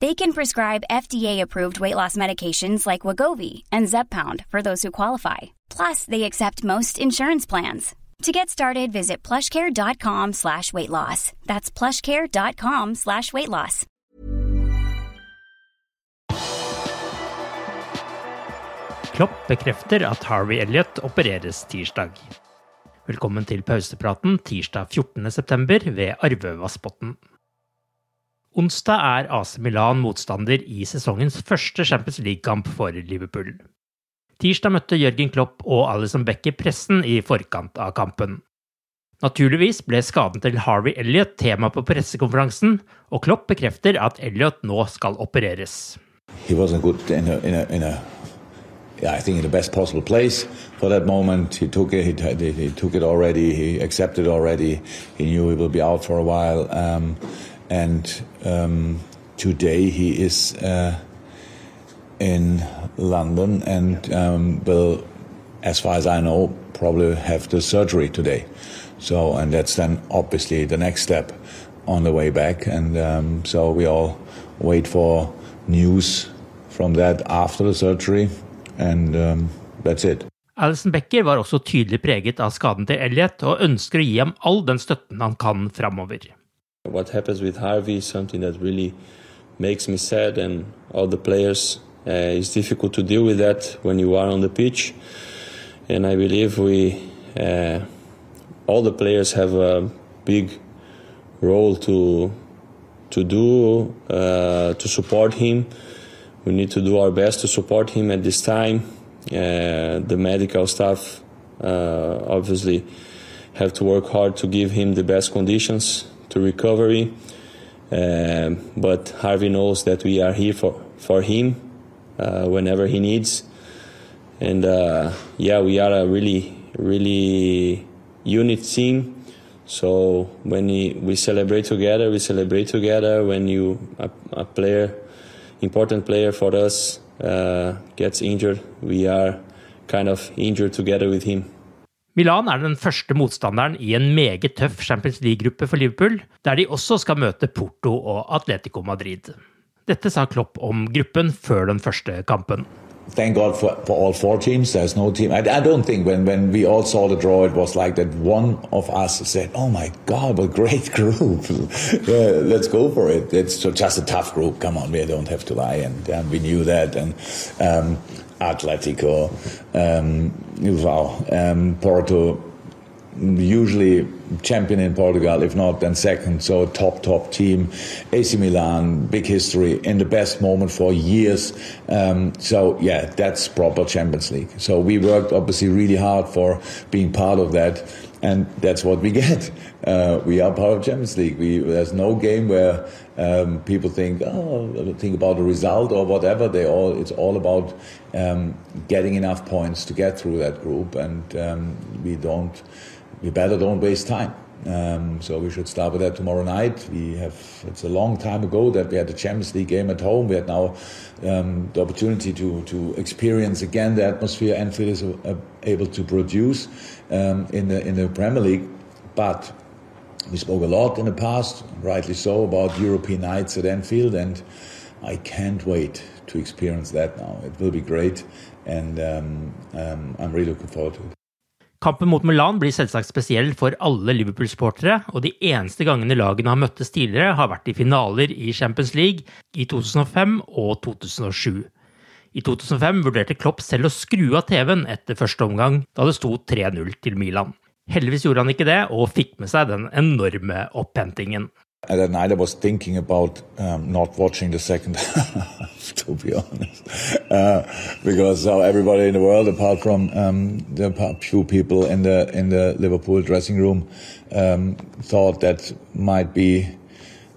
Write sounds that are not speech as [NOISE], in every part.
They can prescribe FDA-approved weight loss medications like Wagovi and Zeppound for those who qualify. Plus, they accept most insurance plans. To get started, visit plushcare.com slash weight loss. That's plushcare.com slash weight loss. Klopp bekrefter at Harvey Elliot opereres tirsdag. Velkommen til pausepraten tirsdag 14.9. ved Arvevassbotn. Onsdag er AC Milan motstander i sesongens første Champions League-kamp for Liverpool. Tirsdag møtte Jørgen Klopp og Alison Becker pressen i forkant av kampen. Naturligvis ble skaden til Harvey Elliot tema på pressekonferansen, og Klopp bekrefter at Elliot nå skal opereres. yeah, I think in the best possible place for that moment. He took it. He, he, he took it already. He accepted already. He knew he will be out for a while. Um, and um, today he is uh, in London and um, will, as far as I know, probably have the surgery today. So, and that's then obviously the next step on the way back. And um, so we all wait for news from that after the surgery, and um, that's it. Alisson Becker var også tydelig preget av skaden til Elliott, og ønsker å gi ham all den støtten han kan framover. What happens with Harvey is something that really makes me sad, and all the players. Uh, it's difficult to deal with that when you are on the pitch, and I believe we, uh, all the players, have a big role to to do uh, to support him. We need to do our best to support him at this time. Uh, the medical staff uh, obviously have to work hard to give him the best conditions to recovery. Um, but Harvey knows that we are here for, for him uh, whenever he needs. And uh, yeah, we are a really, really unit team. So when we, celebrate together, we celebrate together. When you a, a player, important player for us, uh, gets injured, we are kind of injured together with him. Milan er den første motstanderen i en meget tøff Champions League-gruppe for Liverpool, der de også skal møte Porto og Atletico Madrid. Dette sa Klopp om gruppen før den første kampen. Thank God for, for all four teams. There's no team. I, I don't think when, when we all saw the draw, it was like that one of us said, Oh my God, what a great [LAUGHS] group. let's go for it. It's just a tough group. Come on, we don't have to lie. And, and we knew that. And um, Atletico, um, wow, um, Porto, usually champion in Portugal, if not then second. So top top team, AC Milan, big history in the best moment for years. Um, so yeah, that's proper Champions League. So we worked obviously really hard for being part of that, and that's what we [LAUGHS] get. Uh, we are part of Champions League. We, there's no game where um, people think, oh, think about the result or whatever. They all it's all about um, getting enough points to get through that group, and um, we don't we better don't waste time. Um, so we should start with that tomorrow night. We have it's a long time ago that we had the Champions League game at home. We had now um, the opportunity to to experience again the atmosphere Anfield is uh, able to produce um, in the in the Premier League. But we spoke a lot in the past, rightly so, about European nights at Anfield, and I can't wait to experience that now. It will be great, and um, um, I'm really looking forward to it. Kampen mot Milan blir selvsagt spesiell for alle Liverpool-sportere, og de eneste gangene lagene har møttes tidligere, har vært i finaler i Champions League i 2005 og 2007. I 2005 vurderte Klopp selv å skru av TV-en etter første omgang, da det sto 3-0 til Milan. Heldigvis gjorde han ikke det, og fikk med seg den enorme opphentingen. At that night, I was thinking about um, not watching the second [LAUGHS] half, to be honest, uh, because uh, everybody in the world, apart from um, the few people in the in the Liverpool dressing room, um, thought that might be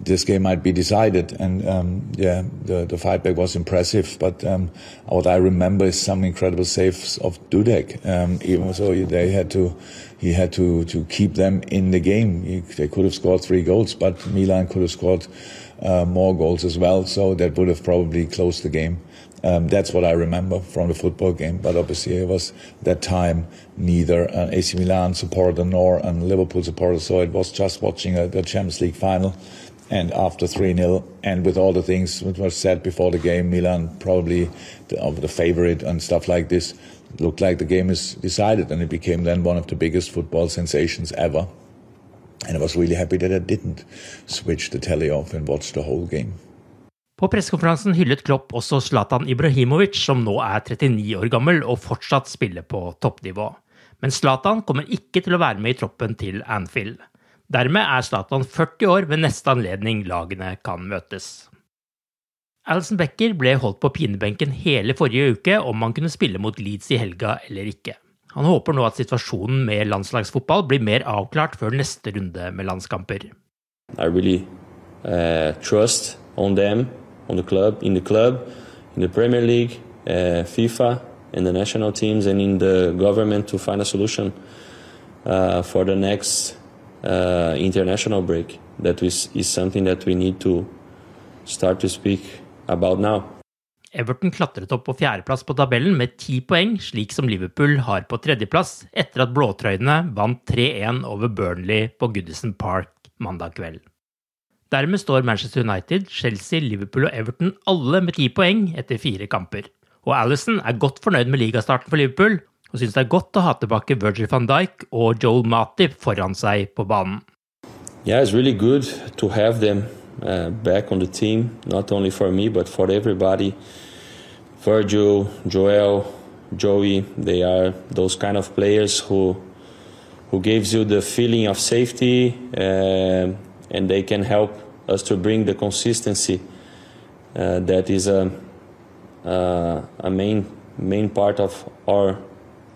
this game might be decided. And um, yeah, the, the fight back was impressive. But um, what I remember is some incredible saves of Dudek. Um, even so, they had to, he had to to keep them in the game. He, they could have scored three goals, but Milan could have scored uh, more goals as well. So that would have probably closed the game. Um, that's what I remember from the football game. But obviously, it was that time neither an AC Milan supporter nor a Liverpool supporter. So it was just watching a, the Champions League final and after 3 0, and with all the things that were said before the game, Milan probably the, of the favorite and stuff like this, looked like the game is decided, and it became then one of the biggest football sensations ever. And I was really happy that I didn't switch the telly off and watch the whole game. På pressekonferansen hyllet Klopp også Zlatan Ibrahimovic, som nå er 39 år gammel og fortsatt spiller på toppnivå. Men Zlatan kommer ikke til å være med i troppen til Anfield. Dermed er Zlatan 40 år ved neste anledning lagene kan møtes. Alison Becker ble holdt på pinebenken hele forrige uke om han kunne spille mot Leeds i helga eller ikke. Han håper nå at situasjonen med landslagsfotball blir mer avklart før neste runde med landskamper. I really uh, trust on them, on the club, in the in Premier League, uh, FIFA, and the national teams, and in the government to find a uh, for the next uh, international break. That is, is something that we need to start to speak about now. Everton klatret opp på fjerdeplass på tabellen med ti poeng, slik som Liverpool har på tredjeplass, etter at blåtrøyene vant 3-1 over Burnley på Goodison Park mandag kveld. Dermed står Manchester United, Chelsea, Liverpool og Everton alle med ti poeng etter fire kamper. Og Alison er godt fornøyd med ligastarten for Liverpool, og syns det er godt å ha tilbake Virgil van Dijk og Joel Matip foran seg på banen. Yeah, it's really good to have them uh, back on the team, not only for me but for everybody. Virgil, Joel, Joey, they are those kind of players who who gives you the feeling of safety uh, and they can help us to bring the consistency uh, that is a, uh, a main main part of our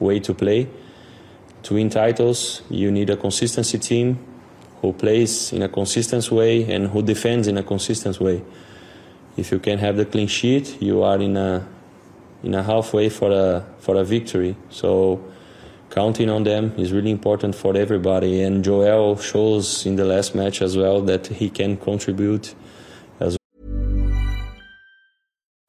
way to play. To win titles, you need a consistency team who plays in a consistent way and who defends in a consistent way. If you can have the clean sheet, you are in a in a halfway for a for a victory. So counting on them is really important for everybody. And Joel shows in the last match as well that he can contribute